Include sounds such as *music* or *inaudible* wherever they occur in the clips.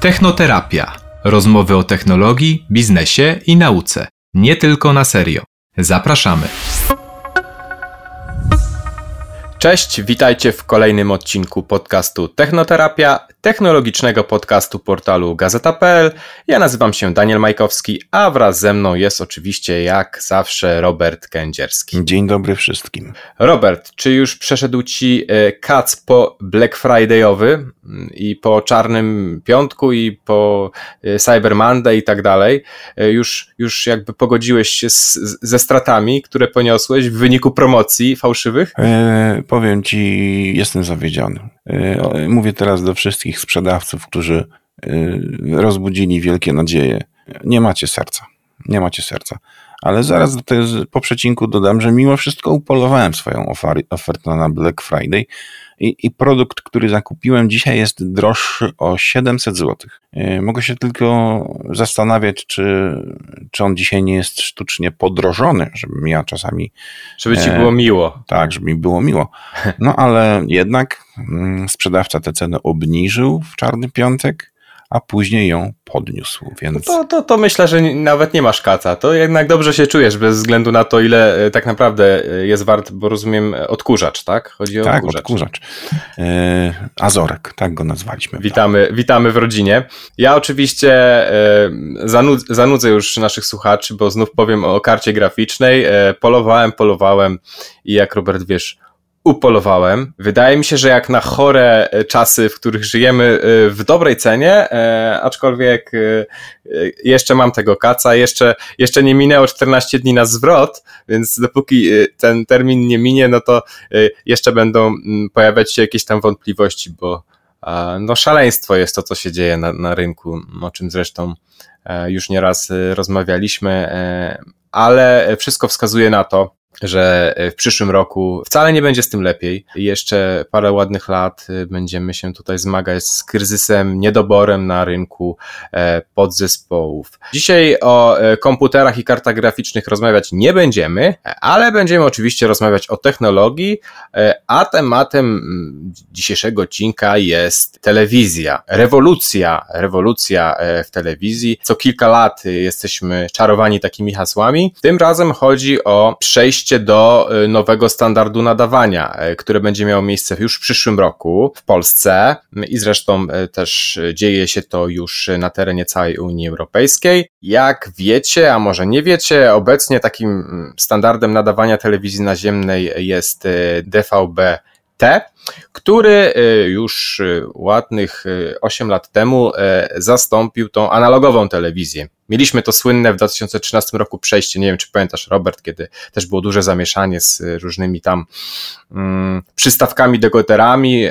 Technoterapia. Rozmowy o technologii, biznesie i nauce. Nie tylko na serio. Zapraszamy. Cześć, witajcie w kolejnym odcinku podcastu Technoterapia, technologicznego podcastu portalu gazeta.pl. Ja nazywam się Daniel Majkowski, a wraz ze mną jest oczywiście jak zawsze Robert Kędzierski. Dzień dobry wszystkim. Robert, czy już przeszedł ci e, kac po Black Friday'owy mm, i po Czarnym Piątku i po e, Cyber Monday i tak dalej? E, już, już jakby pogodziłeś się z, ze stratami, które poniosłeś w wyniku promocji fałszywych? Powiem ci, jestem zawiedziony. E, mówię teraz do wszystkich sprzedawców, którzy e, rozbudzili wielkie nadzieje. Nie macie serca. Nie macie serca. Ale zaraz do tego, po przecinku dodam, że mimo wszystko upolowałem swoją ofertę na Black Friday i, i produkt, który zakupiłem dzisiaj jest droższy o 700 zł. E, mogę się tylko zastanawiać, czy, czy on dzisiaj nie jest sztucznie podrożony, żebym ja czasami... Żeby ci było miło. Tak, żeby mi było miło. No ale jednak mm, sprzedawca tę cenę obniżył w czarny piątek a później ją podniósł, więc... No to, to, to myślę, że nawet nie masz kaca. To jednak dobrze się czujesz, bez względu na to, ile e, tak naprawdę e, jest wart, bo rozumiem, odkurzacz, tak? Chodzi o tak, odkurzacz. odkurzacz. E, Azorek, tak go nazwaliśmy. Witamy, witamy w rodzinie. Ja oczywiście zanudzę już naszych słuchaczy, bo znów powiem o karcie graficznej. polowałem, polowałem i jak Robert wiesz, upolowałem. Wydaje mi się, że jak na chore e, czasy, w których żyjemy e, w dobrej cenie, e, aczkolwiek jeszcze mam tego kaca, jeszcze, jeszcze nie minęło 14 dni na zwrot, więc dopóki ten termin nie minie, no to jeszcze będą mm, pojawiać się jakieś tam wątpliwości, bo no szaleństwo jest to, co się dzieje na, na rynku, o czym zresztą już nieraz rozmawialiśmy, ale wszystko wskazuje na to, że w przyszłym roku wcale nie będzie z tym lepiej. Jeszcze parę ładnych lat y, będziemy się tutaj zmagać z kryzysem, niedoborem na rynku e, podzespołów. Dzisiaj o e, komputerach i kartach graficznych rozmawiać nie będziemy, ale będziemy oczywiście rozmawiać o technologii, e, a tematem mm, dzisiejszego odcinka jest telewizja. Rewolucja, rewolucja w telewizji. Co kilka lat jesteśmy czarowani takimi hasłami. Tym razem chodzi o przejście do y, nowego standardu nadawania, y, które będzie miało miejsce już w przyszłym roku w Polsce i zresztą y, też dzieje się to już na terenie całej Unii Europejskiej. Jak wiecie, a może nie wiecie, obecnie takim mm, standardem nadawania telewizji naziemnej jest DVB T, który już ładnych 8 lat temu zastąpił tą analogową telewizję. Mieliśmy to słynne w 2013 roku przejście, nie wiem czy pamiętasz Robert, kiedy też było duże zamieszanie z różnymi tam mm, przystawkami, dekoderami, e,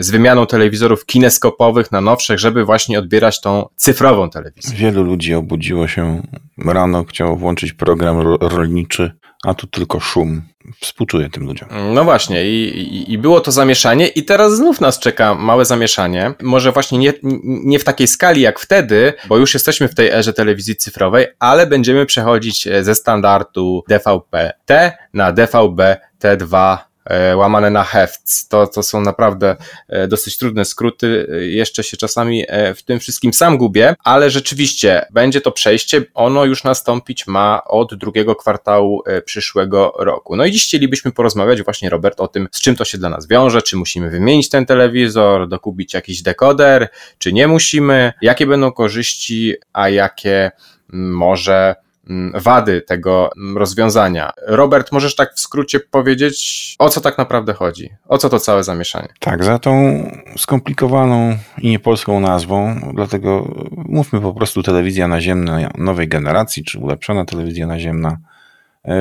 z wymianą telewizorów kineskopowych na nowszych, żeby właśnie odbierać tą cyfrową telewizję. Wielu ludzi obudziło się rano, chciało włączyć program rolniczy, a tu tylko szum. Współczuję tym ludziom. No właśnie, i, i, było to zamieszanie, i teraz znów nas czeka małe zamieszanie. Może właśnie nie, nie w takiej skali jak wtedy, bo już jesteśmy w tej erze telewizji cyfrowej, ale będziemy przechodzić ze standardu DVB-T na DVB-T2 E, łamane na hefts. To, to są naprawdę e, dosyć trudne skróty. E, jeszcze się czasami w tym wszystkim sam gubię, ale rzeczywiście będzie to przejście. Ono już nastąpić ma od drugiego kwartału przyszłego roku. No i dziś chcielibyśmy porozmawiać właśnie, Robert, o tym, z czym to się dla nas wiąże, czy musimy wymienić ten telewizor, dokupić jakiś dekoder, czy nie musimy, jakie będą korzyści, a jakie może wady tego mm, rozwiązania. Robert, możesz tak w skrócie powiedzieć, o co tak naprawdę chodzi? O co to całe zamieszanie? Tak, za tą skomplikowaną i niepolską nazwą, dlatego mówmy po prostu telewizja naziemna nowej generacji, czy ulepszona telewizja naziemna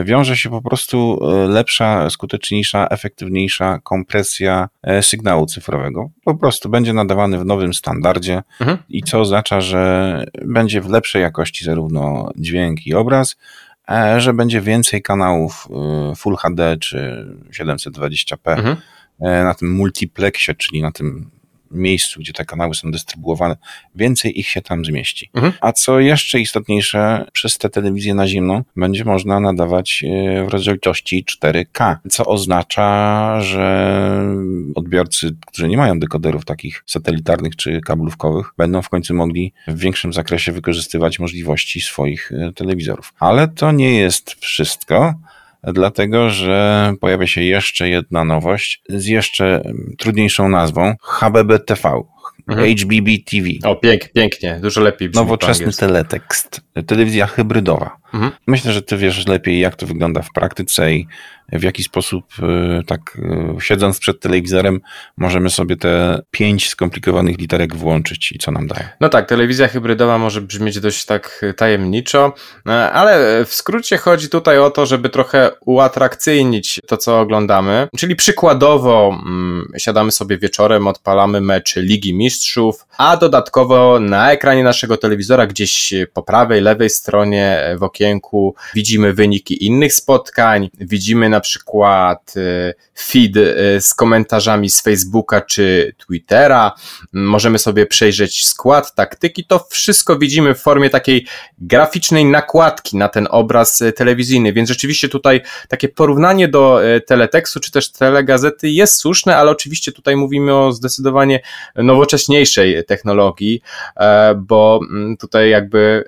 wiąże się po prostu e, lepsza, skuteczniejsza, efektywniejsza kompresja e, sygnału cyfrowego. Po prostu będzie nadawany w nowym standardzie mhm. i co oznacza, że będzie w lepszej jakości zarówno dźwięk i obraz, że będzie więcej kanałów Full HD czy 720p mhm. na tym multiplexie, czyli na tym miejscu, gdzie te kanały są dystrybuowane, więcej ich się tam zmieści. Mhm. A co jeszcze istotniejsze, przez tę telewizję naziemną będzie można nadawać e, w rozdzielczości 4K, co oznacza, że odbiorcy, którzy nie mają dekoderów takich satelitarnych czy kablówkowych, będą w końcu mogli w większym zakresie wykorzystywać możliwości swoich e, telewizorów. Ale to nie jest wszystko dlatego że pojawia się jeszcze jedna nowość z jeszcze trudniejszą nazwą HBBTV. Mhm. HBB TV. O, pięk, pięknie, dużo lepiej brzmi Nowoczesny teletekst, telewizja hybrydowa. Mhm. Myślę, że ty wiesz lepiej, jak to wygląda w praktyce i w jaki sposób, e, tak e, siedząc przed telewizorem, możemy sobie te pięć skomplikowanych literek włączyć i co nam daje. No tak, telewizja hybrydowa może brzmieć dość tak tajemniczo, e, ale w skrócie chodzi tutaj o to, żeby trochę uatrakcyjnić to, co oglądamy. Czyli przykładowo mm, siadamy sobie wieczorem, odpalamy mecz Ligi Mistrzów, a dodatkowo na ekranie naszego telewizora gdzieś po prawej, lewej stronie w okienku widzimy wyniki innych spotkań, widzimy na przykład y, feed y, z komentarzami z Facebooka czy Twittera, możemy sobie przejrzeć skład, taktyki, to wszystko widzimy w formie takiej graficznej nakładki na ten obraz y, telewizyjny, więc rzeczywiście tutaj takie porównanie do teletekstu czy też telegazety jest słuszne, ale oczywiście tutaj mówimy o zdecydowanie nowocześniejszej technologii, e, bo mm, tutaj jakby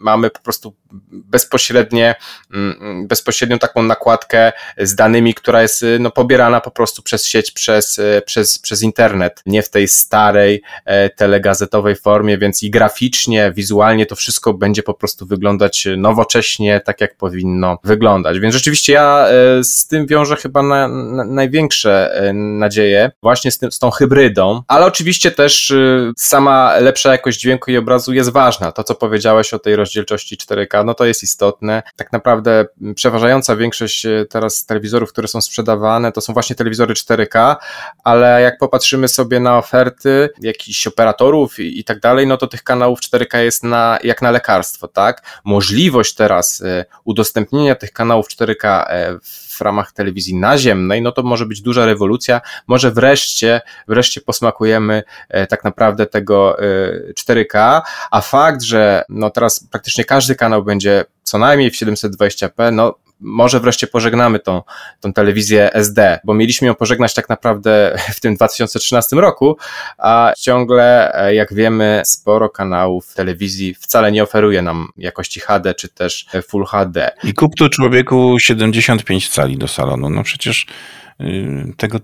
mamy po prostu bezpośrednie, mm, bezpośrednią taką nakładkę z danymi, która jest no, pobierana po prostu przez sieć, przez, przez, przez internet, nie w tej starej e, telegazetowej formie, więc i graficznie, wizualnie to wszystko będzie po prostu wyglądać nowocześnie, tak jak powinno wyglądać. Więc rzeczywiście ja e, z tym wiążę chyba na, na największe e, nadzieje, właśnie z, tym, z tą hybrydą, ale oczywiście też sama lepsza jakość dźwięku i obrazu jest ważna. To, co powiedziałeś o tej rozdzielczości 4K, no to jest istotne. Tak naprawdę przeważająca większość e, teraz telewizorów, które są sprzedawane, to są właśnie telewizory 4K, ale jak popatrzymy sobie na oferty jakichś operatorów i, i tak dalej, no to tych kanałów 4K jest na, jak na lekarstwo, tak? Możliwość teraz e, udostępnienia tych kanałów 4K e, w ramach telewizji naziemnej, no to może być duża rewolucja, może wreszcie, wreszcie posmakujemy tak naprawdę tego 4K, a fakt, że no teraz praktycznie każdy kanał będzie co najmniej w 720p, no może wreszcie pożegnamy tą, tą telewizję SD, bo mieliśmy ją pożegnać tak naprawdę w tym 2013 roku, a ciągle, e, jak wiemy, sporo kanałów telewizji wcale nie oferuje nam jakości HD czy też Full HD. I kup tu człowieku 75 cali do salonu. No przecież y, tego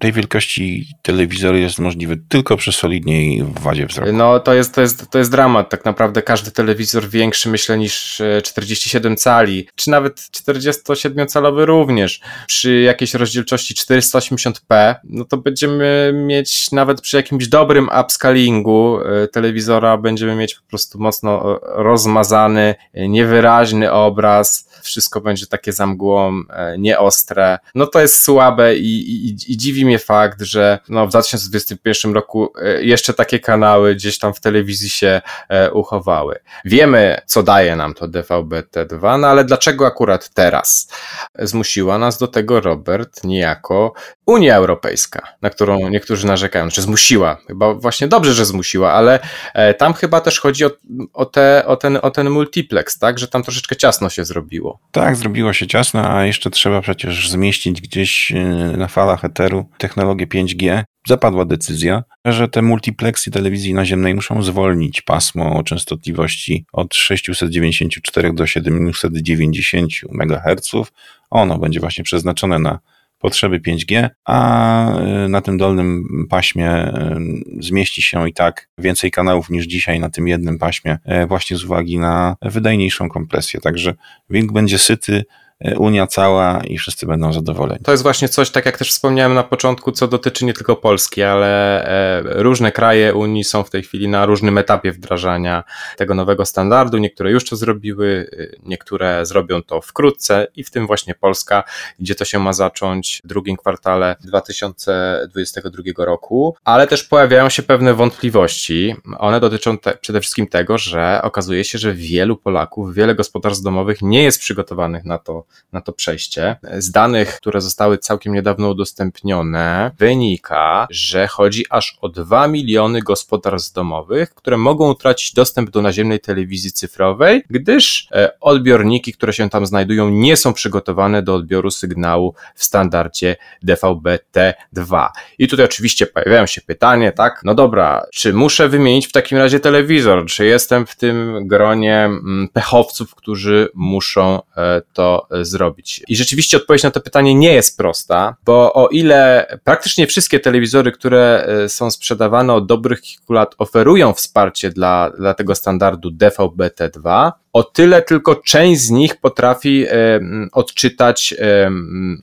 tej wielkości telewizor jest możliwy tylko przy solidniej wadzie wzroku. No to jest, to, jest, to jest dramat. Tak naprawdę każdy telewizor większy, myślę, niż 47 e, cali, czy nawet 47-calowy również. Przy jakiejś rozdzielczości 480p, no to będziemy mieć nawet przy jakimś dobrym upscalingu e, telewizora, będziemy mieć po prostu mocno e, rozmazany, niewyraźny obraz. Wszystko będzie takie za mgłą, nieostre. No to jest słabe i, i, i dziwi mnie fakt, że no, w 2021 roku e, jeszcze takie kanały gdzieś tam w telewizji się e, uchowały. Wiemy, co daje nam to DVB-T2, no ale dlaczego akurat teraz? Zmusiła nas do tego, Robert, niejako Unia Europejska, na którą niektórzy narzekają, że zmusiła. Chyba właśnie dobrze, że zmusiła, ale e, tam chyba też chodzi o, o, te, o, ten, o ten multiplex, tak? Że tam troszeczkę ciasno się zrobiło. Tak, zrobiło się ciasno, a jeszcze trzeba przecież zmieścić gdzieś na falach eteru technologię 5G, zapadła decyzja, że te multiplexy telewizji naziemnej muszą zwolnić pasmo o częstotliwości od 694 do 790 MHz. Ono będzie właśnie przeznaczone na potrzeby 5G, a y, na tym dolnym paśmie y, zmieści się i tak więcej kanałów niż dzisiaj na tym jednym paśmie, y, właśnie z uwagi na wydajniejszą kompresję. Także Wing będzie syty, Unia cała i wszyscy będą zadowoleni. To jest właśnie coś, tak jak też wspomniałem na początku, co dotyczy nie tylko Polski, ale e, różne kraje Unii są w tej chwili na różnym etapie wdrażania tego nowego standardu. Niektóre już to zrobiły, e, niektóre zrobią to wkrótce i w tym właśnie Polska, gdzie to się ma zacząć w drugim kwartale 2022 roku, ale też pojawiają się pewne wątpliwości. One dotyczą te, przede wszystkim tego, że okazuje się, że wielu Polaków, wiele gospodarstw domowych nie jest przygotowanych na to, na to przejście. Z danych, które zostały całkiem niedawno udostępnione, wynika, że chodzi aż o 2 miliony gospodarstw domowych, które mogą utracić dostęp do naziemnej telewizji cyfrowej, gdyż e, odbiorniki, które się tam znajdują, nie są przygotowane do odbioru sygnału w standardzie DVB-T2. I tutaj oczywiście pojawiają się pytanie, tak, no dobra, czy muszę wymienić w takim razie telewizor, czy jestem w tym gronie mm, pechowców, którzy muszą e, to zrobić? I rzeczywiście odpowiedź na to pytanie nie jest prosta, bo o ile praktycznie wszystkie telewizory, które e, są sprzedawane od dobrych kilku lat oferują wsparcie dla, dla tego standardu DVB-T2, o tyle tylko część z nich potrafi e, odczytać e,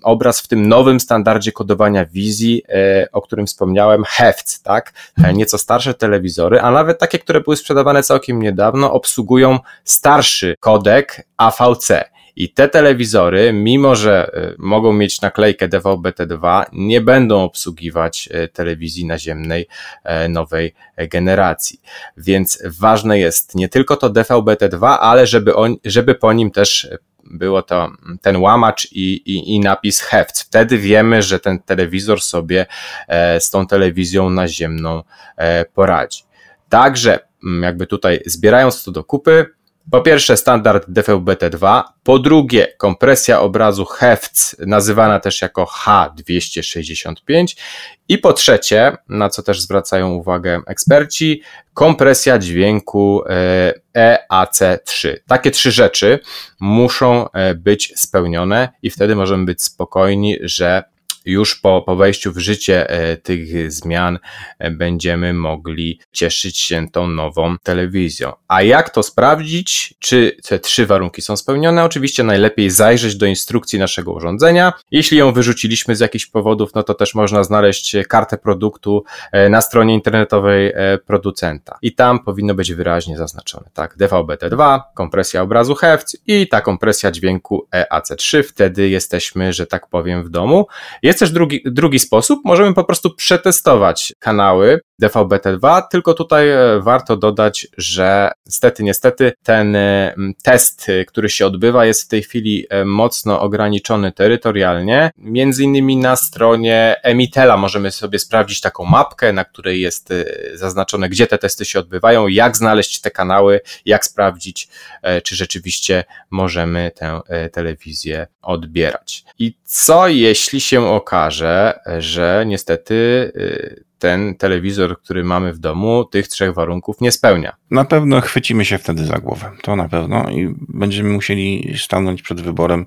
obraz w tym nowym standardzie kodowania wizji, o którym wspomniałem, HEFC, tak? Nieco starsze telewizory, a nawet takie, które były sprzedawane całkiem niedawno, obsługują starszy kodek AVC. I te telewizory, mimo że e, mogą mieć naklejkę DVB-T2, nie będą obsługiwać e, telewizji naziemnej e, nowej generacji. Więc ważne jest nie tylko to DVB-T2, ale żeby, on, żeby po nim też było to ten łamacz i, i, i napis HEFC. Wtedy wiemy, że ten telewizor sobie z tą telewizją naziemną poradzi. Także jakby tutaj zbierając to do kupy, po pierwsze standard DVB-T2, po drugie kompresja obrazu HEFC, nazywana też jako H265 i po trzecie, na co też zwracają uwagę eksperci, kompresja dźwięku EAC3. E Takie trzy rzeczy muszą e, być spełnione i wtedy możemy być spokojni, że już po, po wejściu w życie e, tych zmian e, będziemy mogli cieszyć się tą nową telewizją. A jak to sprawdzić? Czy te trzy warunki są spełnione? Oczywiście najlepiej zajrzeć do instrukcji naszego urządzenia. Jeśli ją wyrzuciliśmy z jakichś powodów, no to też można znaleźć kartę produktu e, na stronie internetowej producenta. I tam powinno być wyraźnie zaznaczone, tak? DVB-T2, kompresja obrazu HEFC i ta kompresja dźwięku EAC3. Wtedy jesteśmy, że tak powiem, w domu. Jest też drugi, drugi sposób, możemy po prostu przetestować kanały DVB-T2, tylko tutaj e, warto dodać, że niestety, niestety ten e, test, e, który się odbywa jest w tej chwili mocno ograniczony terytorialnie. Między innymi na stronie Emitela możemy sobie sprawdzić taką mapkę, na której jest zaznaczone, gdzie te testy się odbywają, jak znaleźć te kanały, jak sprawdzić, czy rzeczywiście możemy tę telewizję odbierać. I co jeśli się okaże, że niestety ten telewizor, który mamy w domu, tych trzech warunków nie spełnia. Na pewno chwycimy się wtedy za głowę. To na pewno i będziemy musieli stanąć przed wyborem,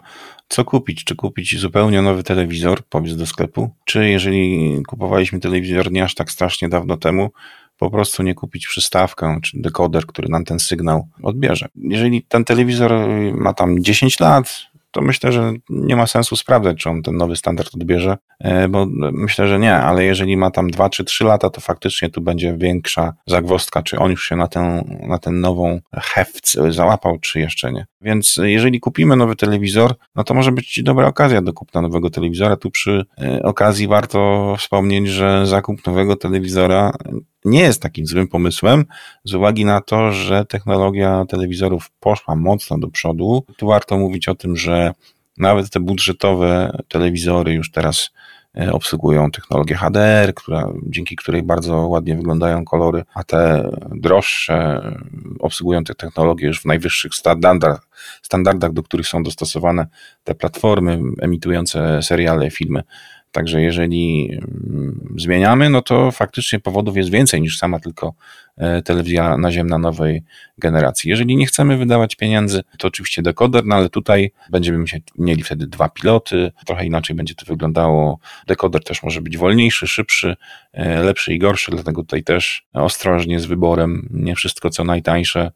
co kupić. Czy kupić zupełnie nowy telewizor, powiedz do sklepu, czy jeżeli kupowaliśmy telewizor nie aż tak strasznie dawno temu, po prostu nie kupić przystawkę czy dekoder, który nam ten sygnał odbierze. Jeżeli ten telewizor ma tam 10 lat, to myślę, że nie ma sensu sprawdzać, czy on ten nowy standard odbierze, e, bo myślę, że nie, ale jeżeli ma tam 2 czy 3 lata, to faktycznie tu będzie większa zagwostka, czy on już się na tę, na ten nową heft załapał, czy jeszcze nie. Więc jeżeli kupimy nowy telewizor, no to może być dobra okazja do kupna nowego telewizora. Tu przy e, okazji warto wspomnieć, że zakup nowego telewizora nie jest takim złym pomysłem, z uwagi na to, że technologia telewizorów poszła mocno do przodu. Tu warto mówić o tym, że nawet te budżetowe telewizory już teraz e, obsługują technologię HDR, która, dzięki której bardzo ładnie wyglądają kolory, a te droższe obsługują te technologie już w najwyższych standardach, standardach do których są dostosowane te platformy emitujące seriale, filmy. Także jeżeli mm, zmieniamy, no to faktycznie powodów jest więcej niż sama tylko e, telewizja naziemna nowej generacji. Jeżeli nie chcemy wydawać pieniędzy, to oczywiście dekoder, no ale tutaj będziemy mieli wtedy dwa piloty, trochę inaczej będzie to wyglądało. Dekoder też może być wolniejszy, szybszy, e, lepszy i gorszy, dlatego tutaj też ostrożnie z wyborem, nie wszystko co najtańsze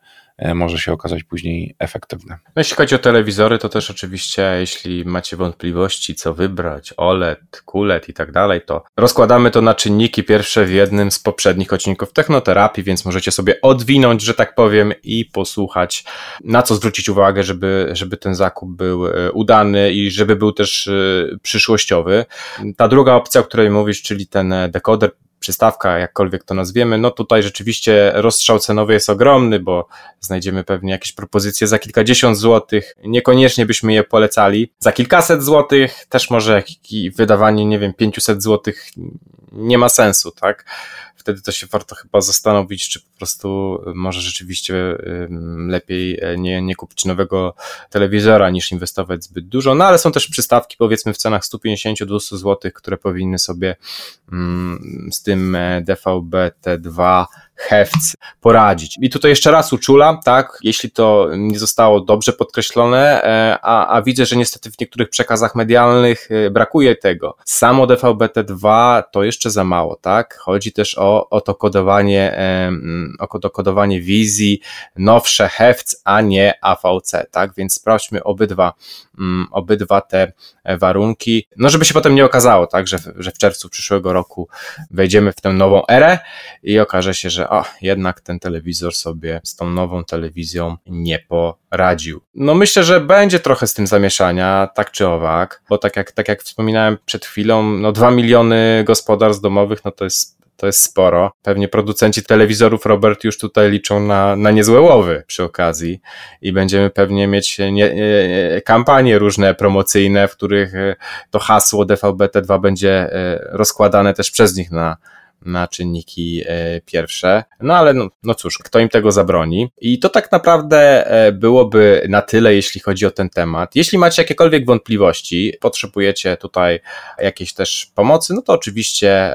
może się okazać później efektywne. No jeśli chodzi o telewizory, to też oczywiście, jeśli macie wątpliwości, co wybrać, OLED, QLED i tak dalej, to rozkładamy to na czynniki pierwsze w jednym z poprzednich odcinków technoterapii, więc możecie sobie odwinąć, że tak powiem, i posłuchać, na co zwrócić uwagę, żeby, żeby ten zakup był e, udany i żeby był też e, przyszłościowy. Ta druga opcja, o której mówisz, czyli ten dekoder przystawka, jakkolwiek to nazwiemy, no tutaj rzeczywiście rozstrzał cenowy jest ogromny, bo znajdziemy pewnie jakieś propozycje za kilkadziesiąt złotych, niekoniecznie byśmy je polecali. Za kilkaset złotych też może wydawanie, nie wiem, 500 złotych nie ma sensu, tak? wtedy to się warto chyba zastanowić, czy po prostu może rzeczywiście lepiej e, nie, nie kupić nowego telewizora niż inwestować zbyt dużo. No ale są też przystawki powiedzmy w cenach 150-200 zł, które powinny sobie z tym e, DVB-T2 Hefc poradzić. I tutaj jeszcze raz uczulam, tak, jeśli to nie zostało dobrze podkreślone, e, a, a widzę, że niestety w niektórych przekazach medialnych e, brakuje tego. Samo DVB-T2 to jeszcze za mało, tak? Chodzi też o, o to kodowanie, e, o to kodowanie wizji, nowsze Hefc, a nie AVC, tak? Więc sprawdźmy obydwa, obydwa te warunki, no żeby się potem nie okazało, tak, że, że w czerwcu przyszłego roku wejdziemy w tę nową erę i okaże się, że o, jednak ten telewizor sobie z tą nową telewizją nie poradził. No myślę, że będzie trochę z tym zamieszania, tak czy owak, bo tak jak, tak jak wspominałem przed chwilą, no 2 miliony gospodarstw domowych, no to jest to jest sporo. Pewnie producenci telewizorów, Robert, już tutaj liczą na, na niezłe łowy przy okazji i będziemy pewnie mieć nie, nie, kampanie różne promocyjne, w których to hasło DVB-T2 będzie e, rozkładane też przez nich na, na czynniki e, pierwsze. No ale no, no cóż, kto im tego zabroni? I to tak naprawdę e, byłoby na tyle, jeśli chodzi o ten temat. Jeśli macie jakiekolwiek wątpliwości, potrzebujecie tutaj jakiejś też pomocy, no to oczywiście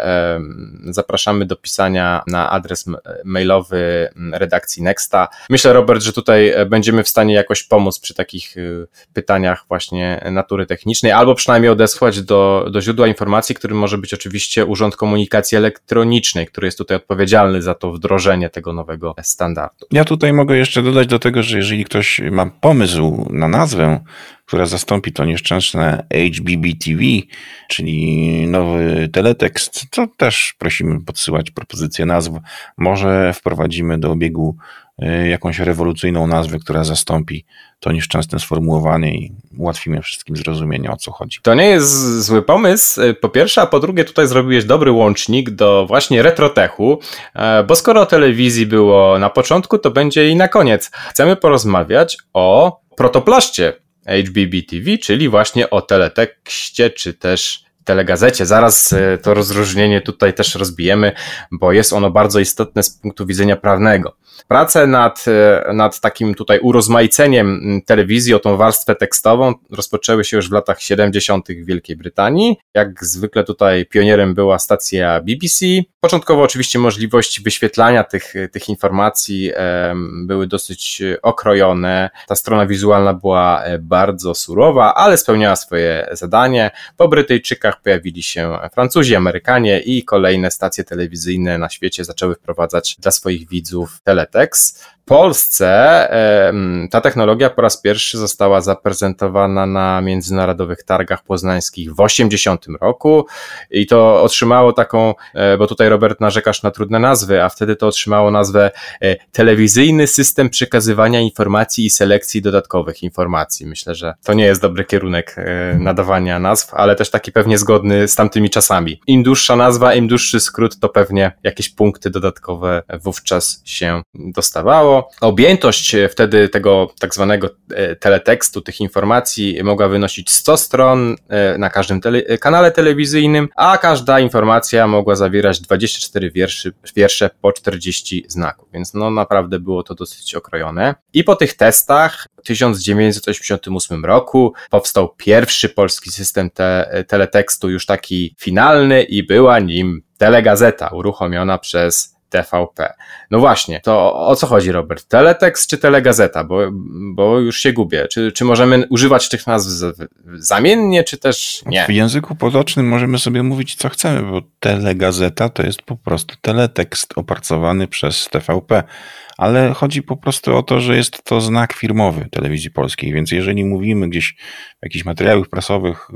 zapraszamy do pisania na adres mailowy redakcji Nexta. Myślę, Robert, że tutaj e, będziemy w stanie jakoś pomóc przy takich pytaniach właśnie natury technicznej, albo przynajmniej odesłać do, do źródła informacji, którym może być oczywiście Urząd Komunikacji Elektronicznej, elektronicznej, który jest tutaj odpowiedzialny za to wdrożenie tego nowego standardu. Ja tutaj mogę jeszcze dodać do tego, że jeżeli ktoś ma pomysł na nazwę, która zastąpi to nieszczęsne HBBTV, czyli nowy teletekst, to też prosimy podsyłać propozycje nazw. Może wprowadzimy do obiegu jakąś rewolucyjną nazwę, która zastąpi to nieszczęsne sformułowanie i ułatwimy wszystkim zrozumienie o co chodzi. To nie jest zły pomysł, e, po pierwsze, a po drugie tutaj zrobiłeś dobry łącznik do właśnie retrotechu, e, bo skoro o telewizji było na początku, to będzie i na koniec. Chcemy porozmawiać o protoplaście HBBTV, czyli właśnie o teletekście, czy też telegazecie. Zaraz e, to rozróżnienie tutaj też rozbijemy, bo jest ono bardzo istotne z punktu widzenia prawnego. Prace nad, e, nad takim tutaj urozmaiceniem telewizji o tą warstwę tekstową rozpoczęły się już w latach 70. w Wielkiej Brytanii. Jak zwykle tutaj pionierem była stacja BBC. Początkowo oczywiście możliwości wyświetlania tych, tych informacji były dosyć okrojone. Ta strona wizualna była e, bardzo surowa, ale spełniała swoje zadanie. Po Brytyjczykach pojawili się Francuzi, Amerykanie i kolejne stacje telewizyjne na świecie zaczęły wprowadzać dla swoich widzów teletext. Polsce ta technologia po raz pierwszy została zaprezentowana na międzynarodowych targach poznańskich w 80 roku i to otrzymało taką, e, bo tutaj Robert narzekasz na trudne nazwy, a wtedy to otrzymało nazwę e, Telewizyjny System Przekazywania Informacji i Selekcji Dodatkowych Informacji. Myślę, że to nie jest dobry kierunek e, nadawania nazw, ale też taki pewnie zgodny z tamtymi czasami. Im dłuższa nazwa, im dłuższy skrót, to pewnie jakieś punkty dodatkowe wówczas się dostawało. Objętość e, wtedy tego tak zwanego e, teletekstu, tych informacji mogła wynosić 100 stron e, na każdym tele kanale telewizyjnym, a każda informacja mogła zawierać 24 wierszy, wiersze po 40 znaków, więc no naprawdę było to dosyć okrojone. I po tych testach w 1988 roku powstał pierwszy polski system te teletekstu, już taki finalny i była nim telegazeta uruchomiona przez TVP. No właśnie, to o co chodzi, Robert? Teletext czy telegazeta? Bo, bo już się gubię. Czy, czy możemy używać tych nazw zamiennie, czy też nie? W języku potocznym możemy sobie mówić, co chcemy, bo telegazeta to jest po prostu teletekst opracowany przez TVP ale chodzi po prostu o to, że jest to znak firmowy telewizji polskiej, więc jeżeli mówimy gdzieś w jakichś materiałach prasowych,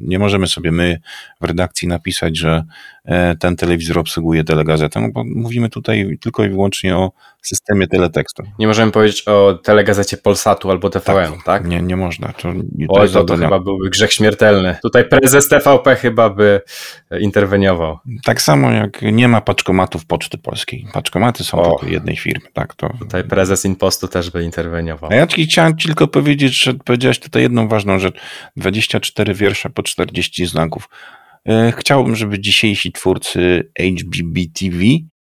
nie możemy sobie my w redakcji napisać, że e, ten telewizor obsługuje telegazetę, no bo mówimy tutaj tylko i wyłącznie o systemie teletekstu. Nie możemy powiedzieć o telegazecie Polsatu albo TVN, tak? tak? Nie, nie można. To, to Oj, to, to chyba byłby grzech śmiertelny. Tutaj prezes TVP chyba by interweniował. Tak samo jak nie ma paczkomatów Poczty Polskiej. Paczkomaty są o. tylko jednej firmy. Tak, to... Tutaj prezes Impostu też by interweniował. A ja ci chciałem tylko powiedzieć, że powiedziałeś tutaj jedną ważną rzecz. 24 wiersze po 40 znaków. E, chciałbym, żeby dzisiejsi twórcy HBB TV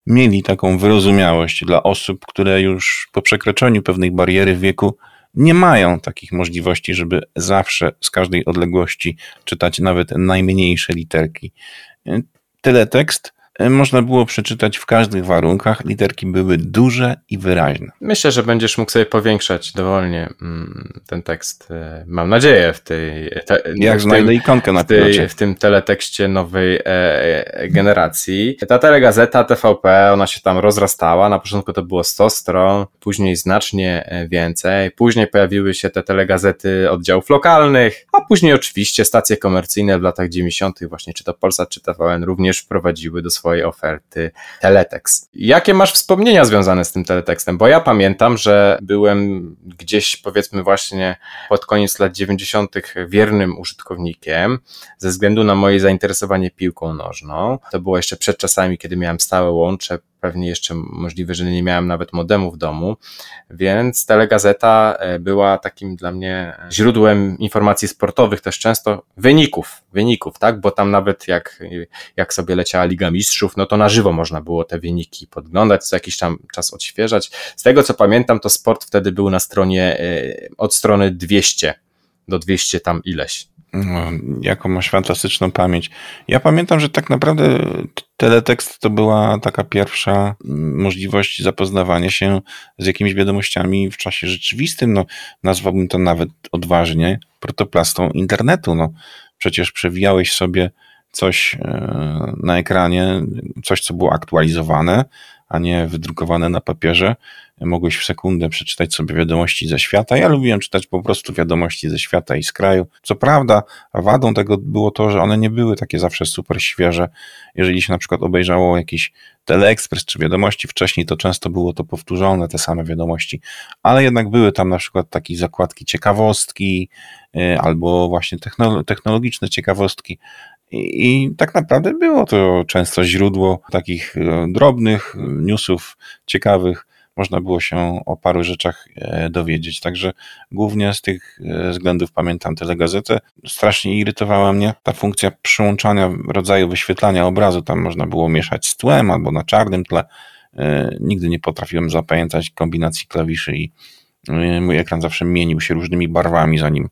mieli taką wyrozumiałość dla osób, które już po przekroczeniu pewnej bariery wieku nie mają takich możliwości, żeby zawsze z każdej odległości czytać nawet najmniejsze literki. E, Teletekst E, można było przeczytać w każdych warunkach. Literki były duże i wyraźne. Myślę, że będziesz mógł sobie powiększać dowolnie mm, ten tekst. E, mam nadzieję w tej. Te, Jak w znajdę tym, ikonkę na tej, w tym teletekście nowej e, e, generacji. Ta telegazeta TVP, ona się tam rozrastała. Na początku to było 100 stron, później znacznie więcej. Później pojawiły się te telegazety oddziałów lokalnych, a później oczywiście stacje komercyjne w latach 90., właśnie czy to Polsat, czy TVN również wprowadziły do swojej swojej oferty teletekst. Jakie masz wspomnienia związane z tym teletekstem? Bo ja pamiętam, że byłem gdzieś powiedzmy właśnie pod koniec lat 90. wiernym użytkownikiem ze względu na moje zainteresowanie piłką nożną. To było jeszcze przed czasami, kiedy miałem stałe łącze pewnie jeszcze możliwe, że nie miałem nawet modemu w domu, więc telegazeta e, była takim dla mnie źródłem informacji sportowych, też często. Wyników, wyników, tak, bo tam nawet jak, jak sobie leciała Liga Mistrzów, no to na żywo można było te wyniki podglądać, co jakiś tam czas odświeżać. Z tego co pamiętam, to sport wtedy był na stronie, e, od strony 200 do 200 tam ileś. No, jaką masz fantastyczną pamięć. Ja pamiętam, że tak naprawdę teletekst to była taka pierwsza mm, możliwość zapoznawania się z jakimiś wiadomościami w czasie rzeczywistym. No, nazwałbym to nawet odważnie protoplastą internetu. No, przecież przewijałeś sobie coś e, na ekranie, coś, co było aktualizowane, a nie wydrukowane na papierze. Mogłeś w sekundę przeczytać sobie wiadomości ze świata. Ja lubiłem czytać po prostu wiadomości ze świata i z kraju. Co prawda, wadą tego było to, że one nie były takie zawsze super świeże. Jeżeli się na przykład obejrzało jakiś teleekspres czy wiadomości wcześniej, to często było to powtórzone, te same wiadomości, ale jednak były tam na przykład takie zakładki ciekawostki y, albo właśnie technologiczne ciekawostki. I, tak naprawdę było to często źródło takich e, drobnych newsów ciekawych. Można było się o paru rzeczach e, dowiedzieć. Także głównie z tych e, względów pamiętam tę gazetę. Strasznie irytowała mnie ta funkcja przyłączania rodzaju wyświetlania obrazu. Tam można było mieszać z tłem albo na czarnym tle. Nigdy nie potrafiłem zapamiętać kombinacji klawiszy i mój ekran zawsze mienił się różnymi barwami, zanim E,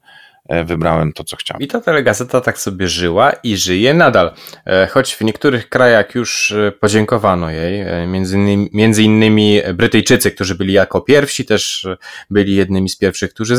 wybrałem to, co chciałem. I ta telegazeta tak sobie żyła i żyje nadal. E, choć w niektórych krajach już e, podziękowano jej, między innymi, między innymi Brytyjczycy, którzy byli jako pierwsi, też byli jednymi z pierwszych, którzy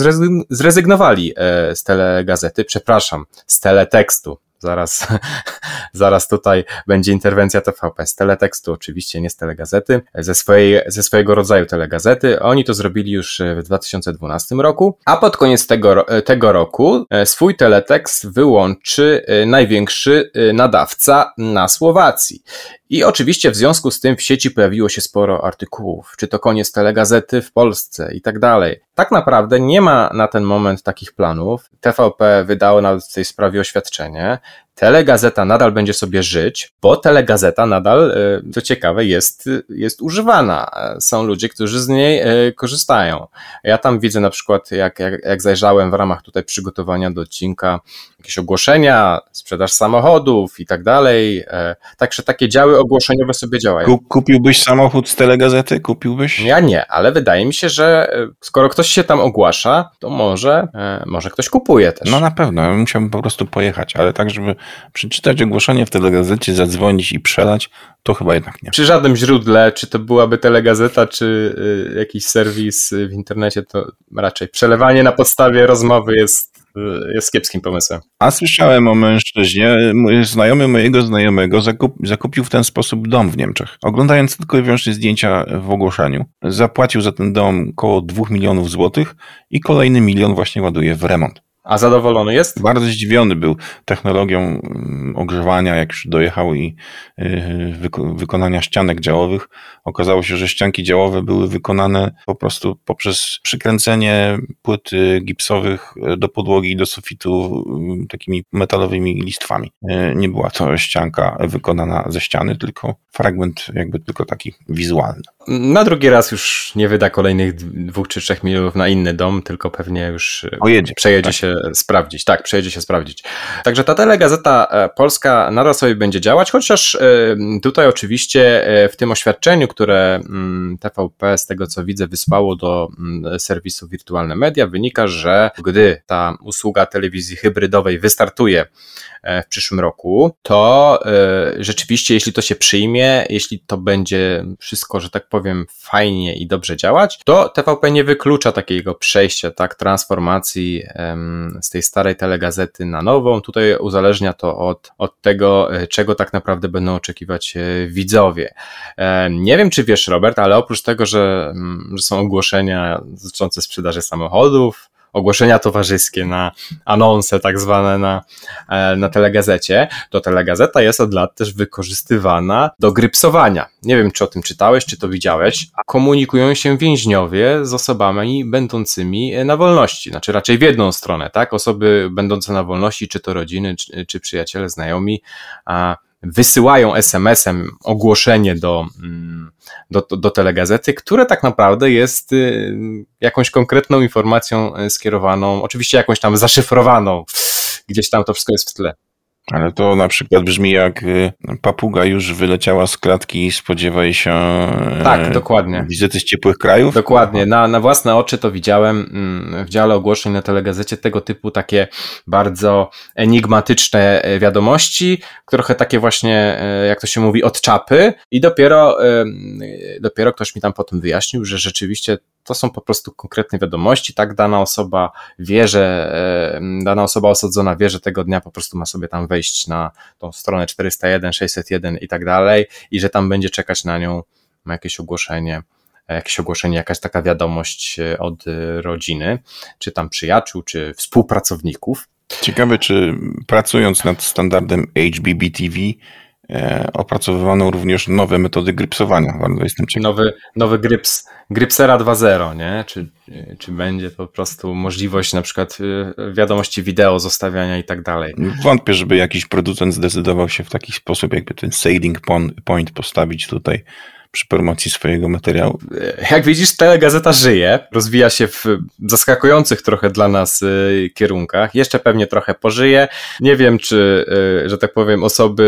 zrezygnowali z telegazety, przepraszam, z teletekstu. Zaraz, *laughs* zaraz tutaj będzie interwencja TVP z teletekstu, oczywiście nie z telegazety, ze, swojej, ze swojego rodzaju telegazety. Oni to zrobili już w 2012 roku, a pod koniec tego, tego roku e, swój teletekst wyłączy e, największy e, nadawca na Słowacji. I oczywiście w związku z tym w sieci pojawiło się sporo artykułów, czy to koniec telegazety w Polsce i tak dalej. Tak naprawdę nie ma na ten moment takich planów. TVP wydało nawet w tej sprawie oświadczenie. Telegazeta nadal będzie sobie żyć, bo telegazeta nadal, e, co ciekawe, jest, jest używana. Są ludzie, którzy z niej e, korzystają. Ja tam widzę na przykład, jak, jak, jak zajrzałem w ramach tutaj przygotowania do odcinka, jakieś ogłoszenia, sprzedaż samochodów i tak dalej. E, także takie działy ogłoszeniowe sobie działają. Kupiłbyś samochód z telegazety? Kupiłbyś? Ja nie, ale wydaje mi się, że skoro ktoś się tam ogłasza, to może, może ktoś kupuje też. No na pewno, ja musiałbym po prostu pojechać, ale tak, żeby przeczytać ogłoszenie w telegazecie, zadzwonić i przelać, to chyba jednak nie. Przy żadnym źródle, czy to byłaby telegazeta, czy y, jakiś serwis w internecie, to raczej przelewanie na podstawie rozmowy jest y, jest kiepskim pomysłem. A słyszałem o mężczyźnie, znajomy mojego znajomego zakup, zakupił w ten sposób dom w Niemczech. Oglądając tylko i wyłącznie zdjęcia w ogłoszeniu, zapłacił za ten dom około 2 milionów złotych i kolejny milion właśnie ładuje w remont. A zadowolony jest? Bardzo zdziwiony był technologią mm, ogrzewania, jak już dojechał i y, wykonania ścianek działowych. Okazało się, że ścianki działowe były wykonane po prostu poprzez przykręcenie płyt gipsowych do podłogi i do sufitu y, takimi metalowymi listwami. Y, nie była to ścianka wykonana ze ściany, tylko fragment jakby tylko taki wizualny. Na drugi raz już nie wyda kolejnych dwóch czy trzech milionów na inny dom, tylko pewnie już Pojedzie, przejedzie tak. się sprawdzić. Tak, przejedzie się sprawdzić. Także ta telegazeta e, polska nadal sobie będzie działać, chociaż e, tutaj oczywiście e, w tym oświadczeniu, które mm, TVP z tego co widzę wysłało do mm, serwisu Wirtualne Media, wynika, że gdy ta usługa telewizji hybrydowej wystartuje w przyszłym roku, to rzeczywiście, jeśli to się przyjmie, jeśli to będzie wszystko, że tak powiem, fajnie i dobrze działać, to TVP nie wyklucza takiego przejścia, tak, transformacji z tej starej telegazety na nową. Tutaj uzależnia to od, od tego, e, czego tak naprawdę będą oczekiwać e, widzowie. Nie wiem, czy wiesz, Robert, ale oprócz tego, że, mm, że są ogłoszenia dotyczące sprzedaży samochodów, ogłoszenia towarzyskie, na anonse tak zwane na, e, na telegazecie, to telegazeta jest od lat też wykorzystywana do grypsowania. Nie wiem, czy o tym czytałeś, czy to widziałeś. Komunikują się więźniowie z osobami będącymi na wolności, znaczy raczej w jedną stronę, tak? Osoby będące na wolności, czy to rodziny, czy, czy przyjaciele, znajomi, a wysyłają SMS-em ogłoszenie do, mm, do, do telegazety, które tak naprawdę jest y, jakąś konkretną informacją y, skierowaną, oczywiście jakąś tam zaszyfrowaną, gdzieś tam to wszystko jest w tle. Ale to na przykład brzmi jak y, papuga już wyleciała z klatki i spodziewaj się tak, dokładnie. wizyty z ciepłych krajów. Dokładnie, na, na własne oczy to widziałem mm, w dziale ogłoszeń na telegazecie tego typu takie bardzo enigmatyczne e, wiadomości, trochę takie właśnie, e, jak to się mówi, od czapy i dopiero, dopiero ktoś mi tam potem wyjaśnił, że rzeczywiście to są po prostu konkretne wiadomości, tak? Dana osoba wie, że e, dana osoba osadzona wie, że tego dnia po prostu ma sobie tam wejść na tą stronę 401, 601 i tak dalej i że tam będzie czekać na nią ma jakieś ogłoszenie, jakieś ogłoszenie, jakaś taka wiadomość e, od rodziny, czy tam przyjaciół, czy współpracowników. Ciekawe, czy pracując nad standardem HBBTV, E, opracowywano również nowe metody grypsowania. Bardzo jestem ciekaw. Nowy, nowy gryps, Grypsera 2.0, nie? Czy, czy będzie po prostu możliwość na przykład e, wiadomości wideo, zostawiania i tak dalej? Wątpię, żeby jakiś producent zdecydował się w taki sposób, jakby ten sailing point postawić tutaj przy promocji swojego materiału. Jak widzisz, telegazeta żyje, rozwija się w zaskakujących trochę dla nas y, kierunkach. Jeszcze pewnie trochę pożyje. Nie wiem, czy, y, że tak powiem, osoby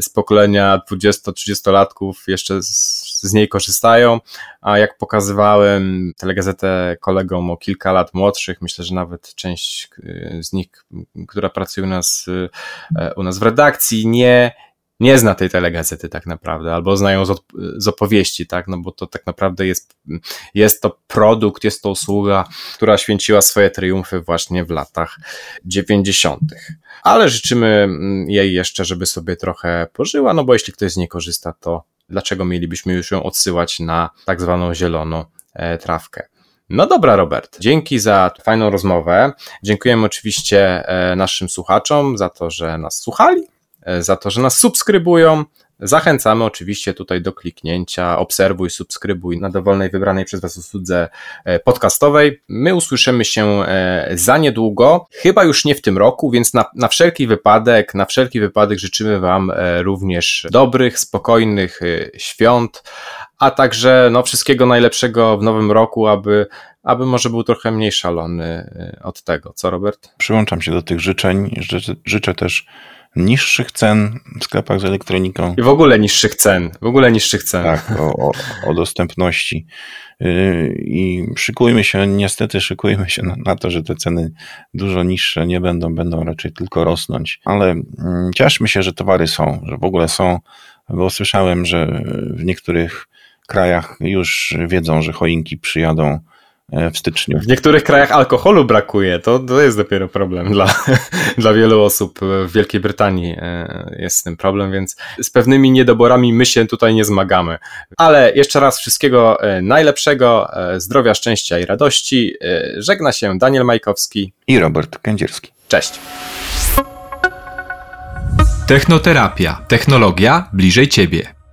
z pokolenia 20-30-latków jeszcze z, niej korzystają, a jak pokazywałem telegazetę kolegom o kilka lat młodszych, myślę, że nawet część z nich, która pracuje u nas, u nas w redakcji, nie, nie zna tej telegazety tak naprawdę, albo znają z, z, opowieści, tak, no bo to tak naprawdę jest, jest to produkt, jest to usługa, która święciła swoje triumfy właśnie w latach 90. Ale życzymy mm, jej jeszcze, żeby sobie trochę pożyła, no bo jeśli ktoś z niej korzysta, to dlaczego mielibyśmy już ją odsyłać na tak zwaną zieloną e, trawkę. No dobra, Robert. Dzięki za fajną rozmowę. Dziękujemy oczywiście e, naszym słuchaczom za to, że nas słuchali za to, że nas subskrybują. Zachęcamy oczywiście tutaj do kliknięcia, obserwuj, subskrybuj na dowolnej wybranej przez Was usłudze e, podcastowej. My usłyszymy się e, za niedługo, chyba już nie w tym roku, więc na, na wszelki wypadek, na wszelki wypadek życzymy Wam również dobrych, spokojnych świąt, a także no, wszystkiego najlepszego w nowym roku, aby, aby może był trochę mniej szalony od tego. Co, Robert? Przyłączam się do tych życzeń. Życzę, życzę też niższych cen w sklepach z elektroniką. I w ogóle niższych cen, w ogóle niższych cen. Tak, o, o, o dostępności. Y, I szykujmy się, niestety szykujmy się na, na, to, że te ceny dużo niższe nie będą, będą raczej tylko rosnąć. Ale mm, cieszmy się, że towary są, że w ogóle są, bo słyszałem, że w niektórych krajach już wiedzą, że choinki przyjadą w styczniu. W niektórych krajach alkoholu brakuje, to, to jest dopiero problem dla, *laughs* dla wielu osób. W Wielkiej Brytanii e, jest z tym problem, więc z pewnymi niedoborami my się tutaj nie zmagamy. Ale jeszcze raz wszystkiego e, najlepszego, zdrowia, szczęścia i radości. Żegna się Daniel Majkowski i Robert Kędzierski. Cześć. Technoterapia. Technologia bliżej Ciebie.